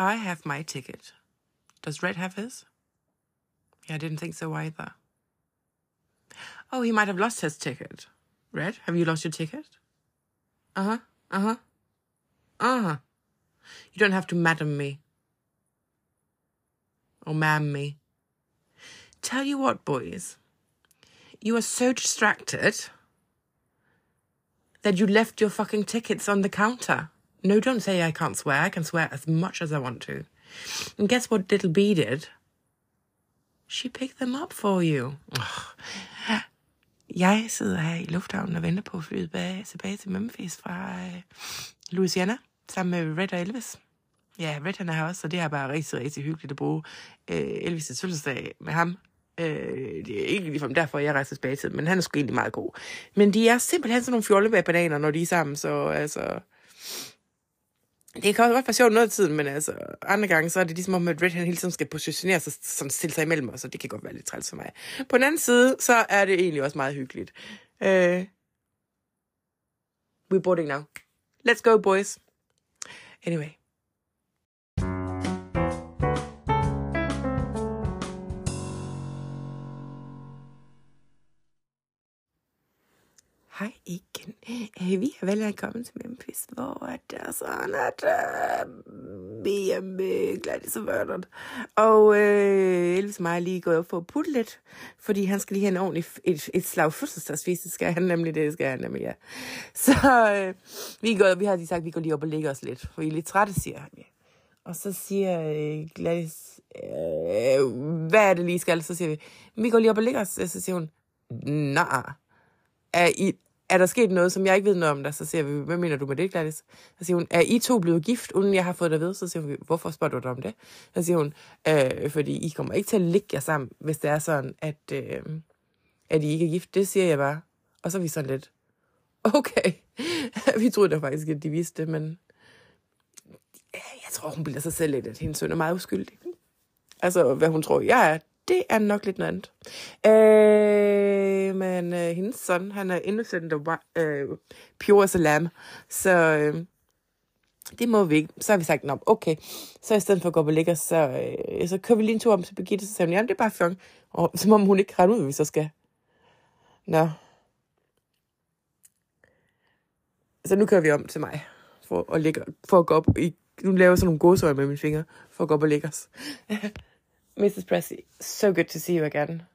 I have my ticket. Does Red have his? Yeah, I didn't think so either. Oh, he might have lost his ticket. Red, have you lost your ticket? Uh huh. Uh huh. Uh huh. You don't have to madam me. Or ma'am me. Tell you what, boys. You are so distracted that you left your fucking tickets on the counter. No, don't say I can't swear. I can swear as much as I want to. And guess what little B did? She picked them up for you. Ugh. Jeg sidder her i lufthavnen og venter på at flyde tilbage, tilbage til Memphis fra øh, Louisiana, sammen med Red og Elvis. Ja, Red han er her også, så det er bare rigtig, rigtig hyggeligt at bruge øh, Elvis' fødselsdag med ham. Øh, det er ikke ligefrem derfor, jeg rejser tilbage til, men han er sgu egentlig meget god. Men de er simpelthen sådan nogle fjollebær bananer, når de er sammen, så altså... Det kan også godt være sjovt noget af tiden, men altså, andre gange, så er det ligesom om, at Red han hele tiden skal positionere sig, sådan stille sig imellem os, og det kan godt være lidt træls for mig. På den anden side, så er det egentlig også meget hyggeligt. Øh, uh, we're boarding now. Let's go, boys. Anyway. Hej igen. Øh, vi er vel kommet til Memphis, hvor at det er sådan, at øh, vi er med Gladys og Vernon. Og øh, Elvis og mig er lige gået op for at putte lidt, fordi han skal lige have en ordentlig, et, et slag fødselsdagsfest, det skal han nemlig, det skal han nemlig, ja. Så øh, vi, går, vi har lige sagt, at vi går lige op og lægger os lidt, for vi er lidt trætte, siger han. Ja. Og så siger øh, Gladys, øh, hvad er det lige skal? Så siger vi, vi går lige op og lægger os. Så siger hun, nej, er, I, er der sket noget, som jeg ikke ved noget om dig? Så siger vi, hvad mener du med det, Gladys? Så siger hun, er I to blevet gift, uden jeg har fået det at vide? Så siger vi, hvorfor spørger du dig om det? Så siger hun, øh, fordi I kommer ikke til at ligge jer sammen, hvis det er sådan, at, øh, at I ikke er gift. Det siger jeg bare. Og så er vi sådan lidt, okay. vi troede da faktisk, at de vidste det, men jeg tror, hun bilder sig selv lidt, at hendes søn er meget uskyldig. Altså, hvad hun tror, jeg er, det er nok lidt noget andet. Øh, men øh, hendes søn, han er innocent og øh, pure as a lamb. Så øh, det må vi ikke. Så har vi sagt, Nå, okay. Så i stedet for at gå på og så, øh, så kører vi lige en tur om til Birgitte. Så siger hun, jamen det er bare fjong. Og som om hun ikke kan ud, hvad vi så skal. Nå. Så nu kører vi om til mig. For at, ligge, for at gå op i... Nu laver jeg sådan nogle gåsøjne med mine fingre. For at gå op og ligge os. Mrs. Presley, so good to see you again.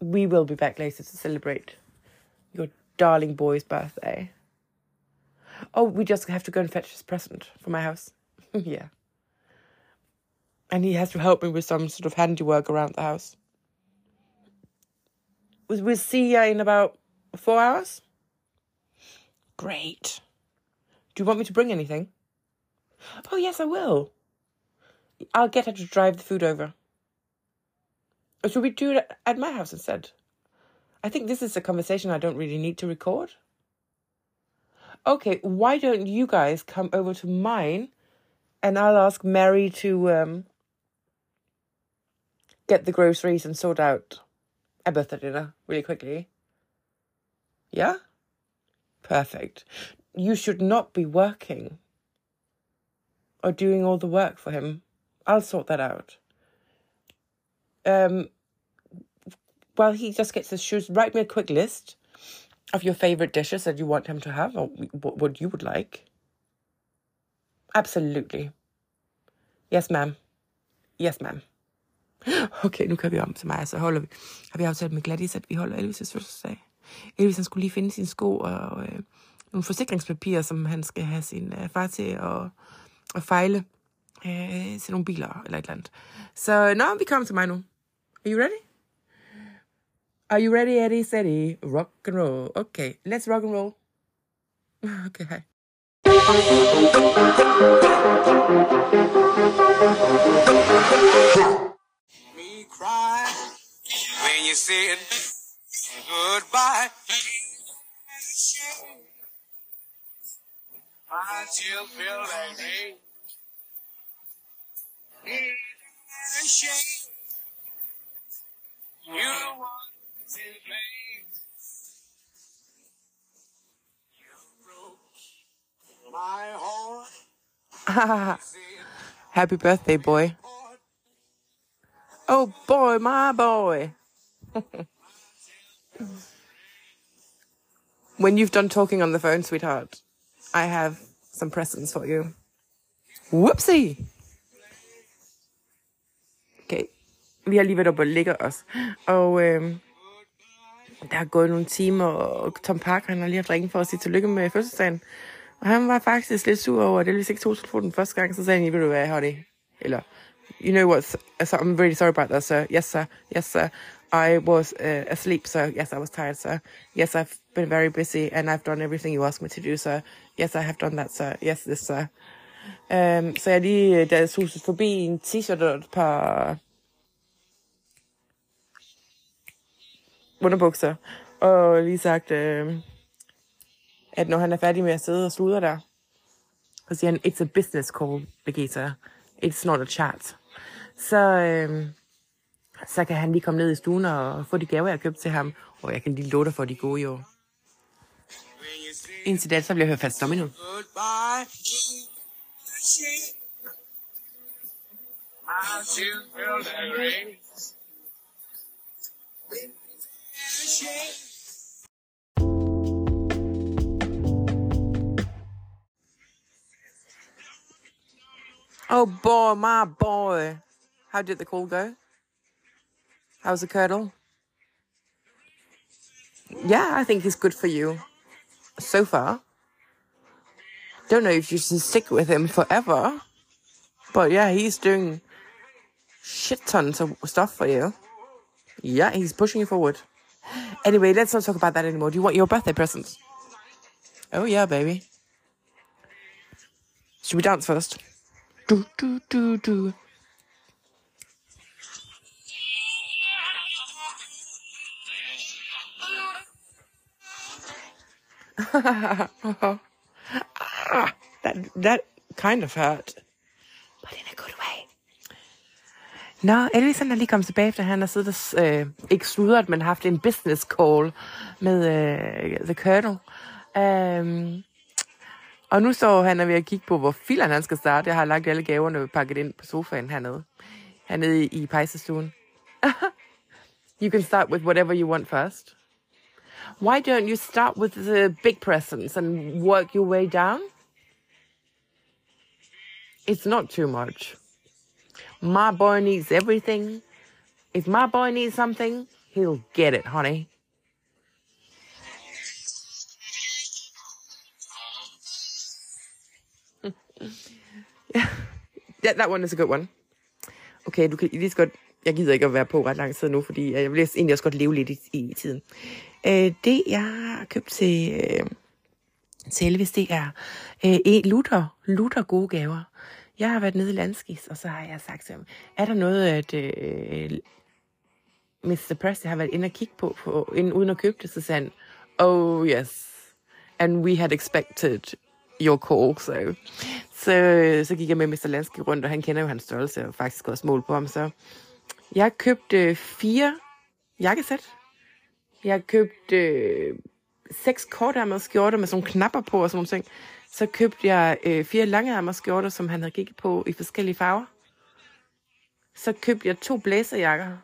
We will be back later to celebrate your darling boy's birthday. Oh, we just have to go and fetch his present from my house. yeah. And he has to help me with some sort of handiwork around the house. We'll see you in about four hours. Great. Do you want me to bring anything? Oh, yes, I will. I'll get her to drive the food over. Should we do it at my house instead? I think this is a conversation I don't really need to record. Okay, why don't you guys come over to mine and I'll ask Mary to um, get the groceries and sort out a birthday dinner really quickly? Yeah? Perfect. You should not be working or doing all the work for him. I'll sort that out. Um, while he just gets his shoes, write me a quick list of your favorite dishes that you want him to have or what you would like. Absolutely. Yes, ma'am. Yes, ma'am. Okay, nu kan vi om til mig, så holder vi. Har vi aftalt med Gladys, at vi holder Elvis' fødselsdag. Elvis han skulle lige finde sine sko og øh, nogle forsikringspapirer, som han skal have sin øh, far til at, at fejle øh, til nogle biler eller nå, vi kommer til mig nu. Are you ready? Are you ready, Eddie, steady? Rock and roll. Okay, let's rock and roll. Okay, hi. Me cry when you said goodbye. I still feel like me. Happy birthday, boy. Oh boy, my boy. when you've done talking on the phone, sweetheart, I have some presents for you. Whoopsie! Vi har lige været oppe og ligge os. Og øh, der er gået nogle timer, og Tom Parker han har lige haft ringet for at sige tillykke med fødselsdagen. Og han var faktisk lidt sur over, at det hvis ikke tog telefonen første gang, så sagde han, ved du hvad, honey? Eller, you know what, so I'm really sorry about that, sir. Yes, sir. Yes, sir. I was uh, asleep, so yes, I was tired, sir. Yes, I've been very busy, and I've done everything you asked me to do, sir. Yes, I have done that, sir. Yes, this, sir. Um, så jeg lige, da jeg suset forbi en t-shirt og et par underbukser, og lige sagt, øh, at når han er færdig med at sidde og sludre der, så siger han, it's a business call, Birgitta. It's not a chat. Så, øh, så kan han lige komme ned i stuen og få de gaver, jeg har købt til ham, og jeg kan lige love dig for de gode i år. Indtil da, så bliver jeg hørt fast domino. goodbye, Oh boy, my boy. How did the call go? How was the curdle? Yeah, I think he's good for you. So far. Don't know if you should stick with him forever. But yeah, he's doing shit tons of stuff for you. Yeah, he's pushing you forward. Anyway, let's not talk about that anymore. Do you want your birthday presents? Oh yeah, baby. Should we dance first? Do do do do. ah, that that kind of hurt, Nå, Elvis han er lige kommet tilbage, efter han har siddet og, øh, ikke sludret, men haft en business call med øh, The Colonel. Um, og nu står han er ved at kigge på, hvor filen han skal starte. Jeg har lagt alle gaverne pakket ind på sofaen hernede. Hernede i, i pejsestuen. you can start with whatever you want first. Why don't you start with the big presents and work your way down? It's not too much. My boy needs everything. If my boy needs something, he'll get it, honey. ja, that one is a good one. Okay, du kan lige så godt... Jeg gider ikke at være på ret lang tid nu, fordi jeg vil egentlig også godt leve lidt i, i tiden. Øh, det, jeg har købt til, øh, til Elvis, det er øh, e. Luther, Luther gode gaver. Jeg har været nede i Landskis, og så har jeg sagt til ham, er der noget, at øh, Mr. Presley har været inde og kigge på, på inden, uden at købe det? Så sagde han, oh yes, and we had expected your call, so. Så, så gik jeg med Mr. Lansky rundt, og han kender jo hans størrelse, og faktisk også mål på ham, så jeg købte fire jakkesæt. Jeg købte øh, seks kortærmede skjorter med sådan nogle knapper på og sådan nogle ting. Så købte jeg øh, fire langærmede skjorter, som han havde kigget på i forskellige farver. Så købte jeg to blæserjakker.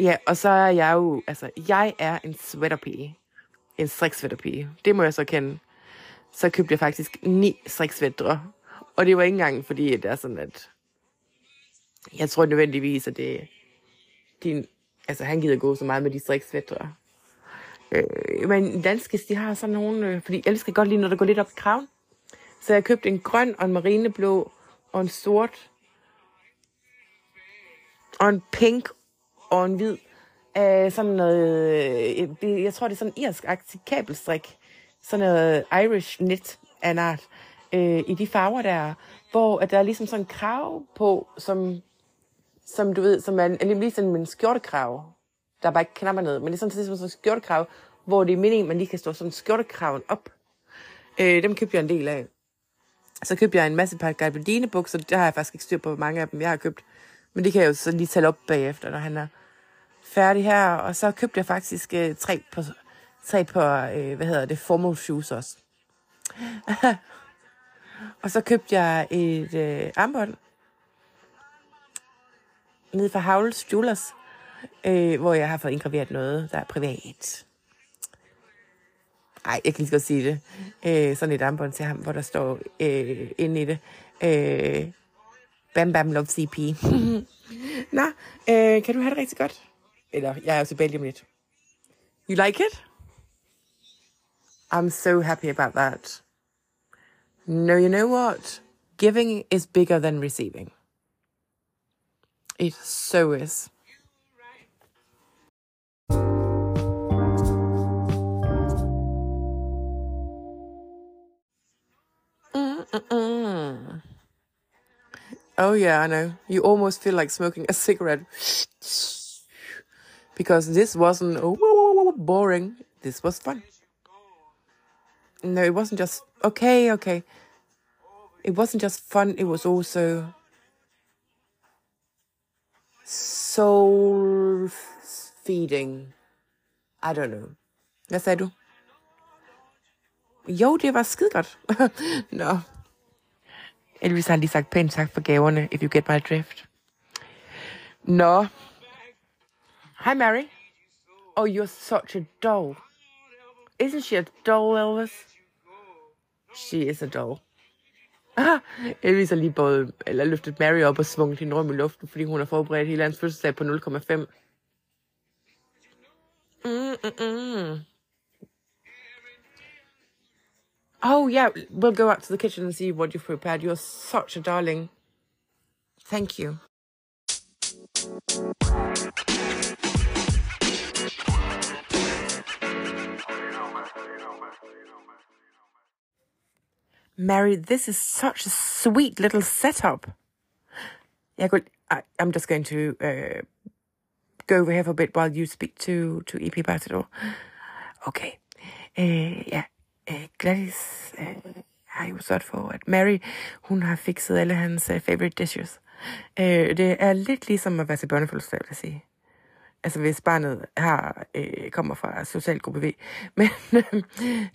Ja, og så er jeg jo, altså, jeg er en sweaterpige. En striksvætterpige. Det må jeg så kende. Så købte jeg faktisk ni striksvætre. Og det var ikke engang, fordi det er sådan, at jeg tror nødvendigvis, at det din, altså han gider gå så meget med de striksvætre. Øh, men Danskis, de har sådan nogle, øh, fordi jeg elsker godt lige, når der går lidt op i kraven. Så jeg købte en grøn og en marineblå og en sort og en pink og en hvid. Øh, sådan noget, øh, det, jeg tror det er sådan en irsk kabelstrik. Sådan noget Irish knit af en art. Øh, I de farver der, hvor at der er ligesom sådan en krav på, som som du ved, som er, er ligesom sådan en skjortekrav. Der er bare ikke knapper ned, men det er sådan, sådan, sådan en skjortekrav, hvor det er meningen, at man lige kan stå sådan skjortekraven op. Øh, dem købte jeg en del af. Så købte jeg en masse par gabardine bukser, der har jeg faktisk ikke styr på, hvor mange af dem jeg har købt. Men det kan jeg jo så lige tælle op bagefter, når han er færdig her. Og så købte jeg faktisk øh, tre på, tre på øh, hvad hedder det, formal shoes også. Og så købte jeg et øh, armbånd nede fra Havls Jewelers, øh, hvor jeg har fået indgraveret noget, der er privat. Ej, jeg kan lige så godt sige det. Øh, sådan et armbånd til ham, hvor der står øh, inde i det. Øh, bam Bam Love CP. Nå, øh, kan du have det rigtig godt? Eller, jeg er jo tilbage lige om lidt. You like it? I'm so happy about that. No, you know what? Giving is bigger than receiving. It so is. Oh, yeah, I know. You almost feel like smoking a cigarette. Because this wasn't oh, boring. This was fun. No, it wasn't just okay, okay. It wasn't just fun, it was also soul feeding. I don't know. Hvad sagde du? Jo, det var skide godt. Nå. Elvis har lige sagt pænt tak for gaverne, if you get my drift. Nå. Hi, Mary. Oh, you're such a doll. Isn't she a doll, Elvis? She is a doll. Ah, Elvis har lige både, eller løftet Mary op og svunget hende rundt i luften, fordi hun har forberedt hele hans fødselsdag på 0,5. Mm-mm-mm. Oh, yeah, we'll go out to the kitchen and see what you've prepared. You're such a darling. Thank you. Mary, this is such a sweet little setup. Yeah, good. I, I'm just going to uh, go over here for a bit while you speak to to EP about it all. Okay. Uh, ja, uh, Gladys øh, har jo sørget for, at Mary, hun har fikset alle hans øh, favorite dishes. Øh, det er lidt ligesom at være til børnefødselsdag, vil jeg sige. Altså hvis barnet har, øh, kommer fra socialgruppe V. Men øh,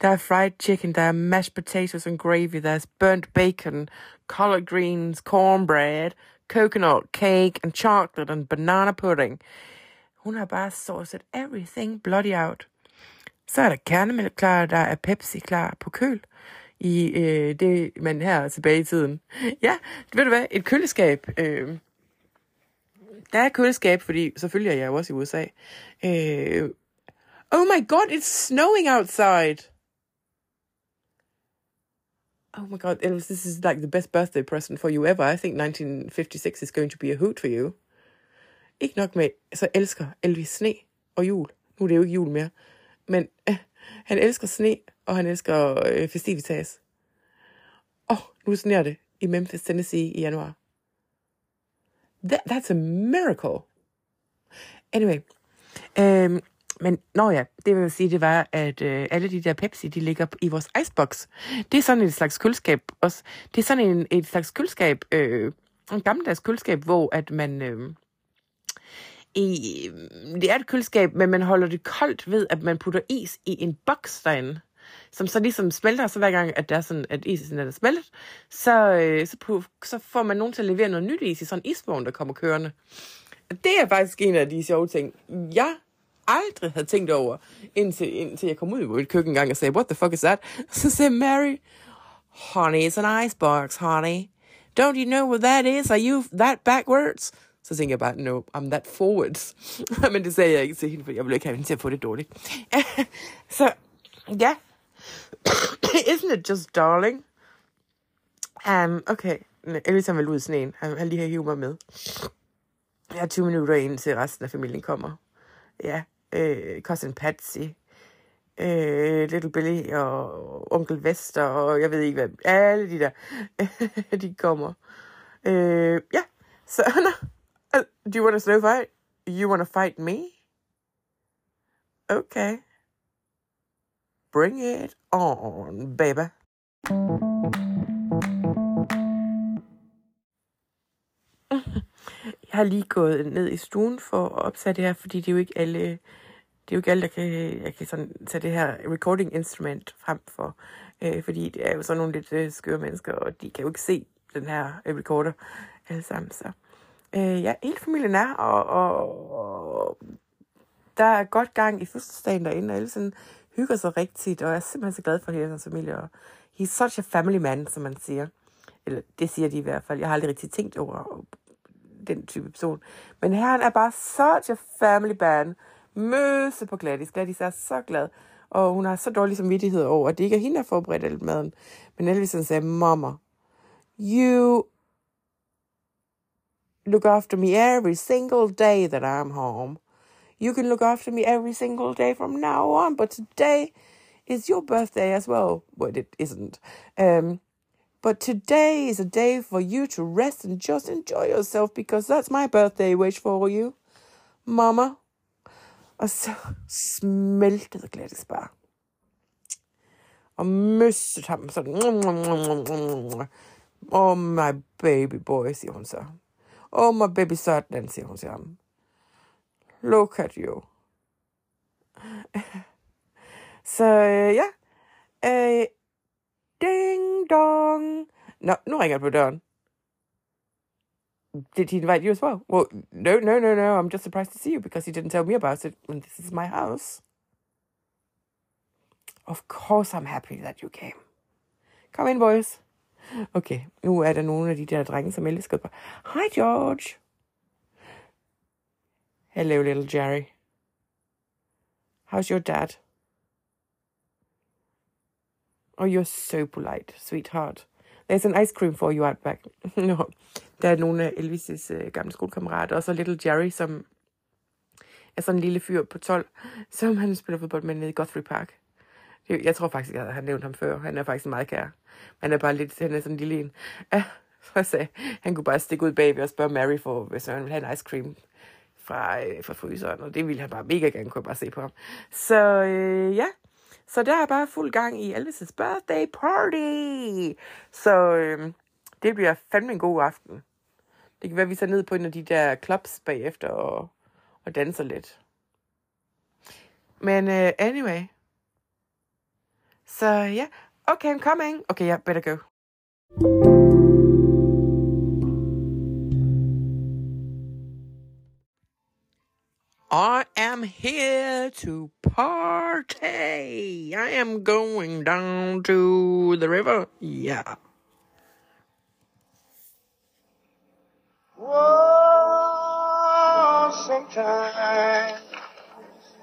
der er fried chicken, der er mashed potatoes and gravy, der er burnt bacon, collard greens, cornbread, coconut cake and chocolate and banana pudding. Hun har bare sourced everything bloody out. Så er der kernemælk klar, der er Pepsi klar på køl i øh, det, man her tilbage i tiden. Ja, ved du hvad, et køleskab. Øh, der er køleskab, fordi selvfølgelig er jeg jo også i USA. Øh, oh my god, it's snowing outside! Oh my god, Elvis, this is like the best birthday present for you ever. I think 1956 is going to be a hoot for you. Ikke nok med, så elsker Elvis sne og jul. Nu er det jo ikke jul mere. Men øh, han elsker sne, og han elsker øh, festivitas. Åh, nu sneer det i Memphis, Tennessee i januar. That, that's a miracle. Anyway. Øhm, men, nå ja, det vil sige, det var, at øh, alle de der Pepsi, de ligger i vores icebox. Det er sådan et slags køleskab også. Det er sådan en, et slags køleskab, øh, en gammeldags køleskab, hvor at man... Øh, i, det er et køleskab, men man holder det koldt ved, at man putter is i en boks derinde som så ligesom smelter, så hver gang, at der er sådan, at isen er smeltet, så, øh, så, på, så får man nogen til at levere noget nyt is i sådan en isvogn, der kommer kørende. Det er faktisk en af de sjove ting, jeg aldrig havde tænkt over, indtil, indtil jeg kom ud i et køkken gang og sagde, what the fuck is that? Så sagde Mary, honey, it's an icebox, honey. Don't you know what that is? Are you that backwards? Så tænker jeg bare, no, I'm that forwards. Men det sagde jeg ikke til hende, for jeg ville ikke have hende til at få det dårligt. så ja, Isn't it just darling? Um, okay, Elvis han vil ud i sneen. Han, han lige her hivet mig med. Jeg har 20 minutter ind til resten af familien kommer. Ja, øh, Cousin Patsy, øh, Little Billy og Onkel Vester og jeg ved ikke hvad. Alle de der, de kommer. Øh, ja, så Uh, do you want a snow fight? You want to fight me? Okay. Bring it on, baby. Jeg har lige gået ned i stuen for at opsætte det her, fordi det er jo ikke alle, det er jo ikke alle, der kan, jeg kan sådan tage det her recording instrument frem for Øh, fordi det er jo sådan nogle lidt øh, skøre mennesker, og de kan jo ikke se den her øh, recorder alle sammen. Så øh, ja, hele familien er, og, og, og der er godt gang i fødselsdagen derinde, og alle sådan hygger sig rigtigt, og jeg er simpelthen så glad for hele hans familie. Og he's such a family man, som man siger. Eller det siger de i hvert fald. Jeg har aldrig rigtig tænkt over den type person. Men han er bare such a family man. Møse på Gladys. Gladys er så glad. Og hun har så dårlig samvittighed over, at det ikke er hende, der forberedt alt maden. Men Elvis han sagde, mamma, you look after me every single day that I'm home. You can look after me every single day from now on, but today is your birthday as well. Well, it isn't. Um, but today is a day for you to rest and just enjoy yourself because that's my birthday wish for you, Mama. I Og så smeltede Gladys bare. Og møssede ham sådan. Oh, my baby boy, siger hun så. Oh, my baby siger hun til ham. Look at you. øh, ja. Øh, ding dong. No, nu ringer det på døren. Did he invite you as well? Well, no, no, no, no. I'm just surprised to see you because he didn't tell me about it when this is my house. Of course I'm happy that you came. Come in, boys. Okay, nu er der nogle af de der drenge, som elsker på. Hi, George. Hello, little Jerry. How's your dad? Oh, you're so polite, sweetheart. There's an ice cream for you out back. no. Der er nogle af Elvis' øh, gamle skolekammerater, og så Little Jerry, som er sådan en lille fyr på 12, som han spiller fodbold med nede i Guthrie Park. Jeg tror faktisk, jeg har nævnt ham før. Han er faktisk meget kær. Han er bare lidt, han er sådan en lille en. Ja, så jeg sagde, han kunne bare stikke ud bagved og spørge Mary, for, hvis han ville have en ice cream fra, øh, fra fryseren, og det ville han bare mega gerne, kunne bare se på ham. Så øh, ja, så der er bare fuld gang i Elvis' birthday party. Så øh, det bliver fandme en god aften. Det kan være, at vi tager ned på en af de der clubs bagefter og, og danser lidt. Men uh, anyway. Så yeah, okay, I'm coming. Okay, yeah, better go. I am here to party. I am going down to the river. Yeah. Sometimes.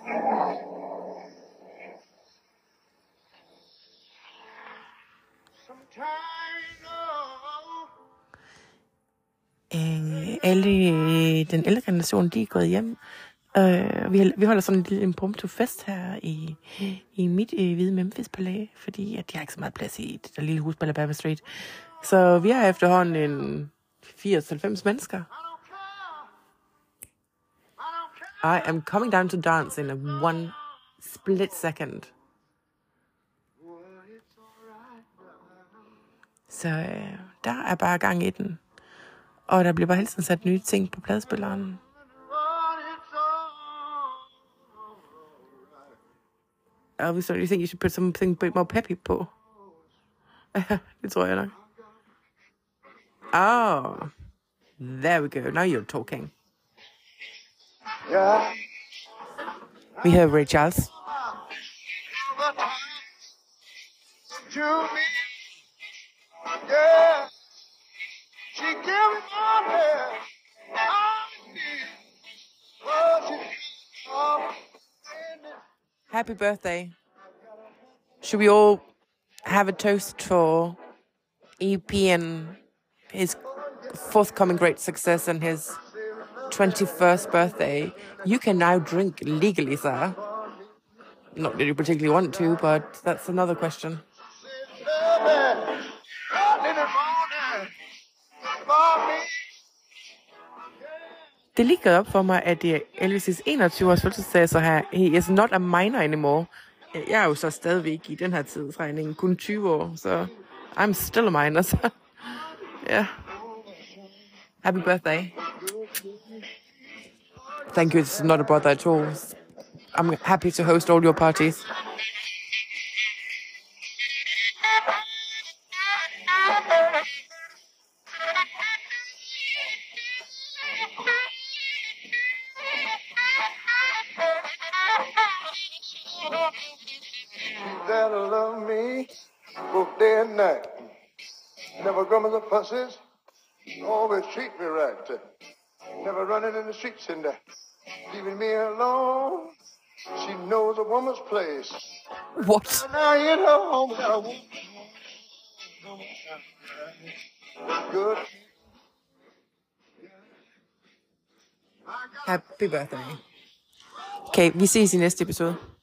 Sometimes, Øh, alle øh, den ældre generation, de er gået hjem. Øh, vi, vi holder sådan en lille impromptu fest her i, i mit øh, hvide Memphis Palæ, fordi at de har ikke så meget plads i det der lille hus på Alabama Street. Så vi har efterhånden en 80-90 mennesker. I am coming down to dance in a one split second. Så øh, der er bare gang i den. Og der bliver bare hele tiden sat nye ting på pladespilleren. Elvis, you think you should put something a bit more peppy på? det tror jeg nok. Oh, there we go. Now you're talking. Yeah. We have Ray Charles. To me. Yeah. She give me money. I. She Happy birthday. Should we all have a toast for EP and his forthcoming great success and his 21st birthday? You can now drink legally, sir. Not that you particularly want to, but that's another question. Det er lige gået op for mig, at det er Elvis' 21-års fødselsdag, så her, he is not a minor anymore. Jeg er jo så stadigvæk i den her tidsregning kun 20 år, så I'm still a minor, så ja. Happy birthday. Thank you, it's not a bother at all. I'm happy to host all your parties. That'll love me both day and night. Never grumbles the pussies. Always treat me right. Never running in the streets and leaving me alone. She knows a woman's place. What? Now you know. Good. Happy birthday. Okay, vi ses i næste episode.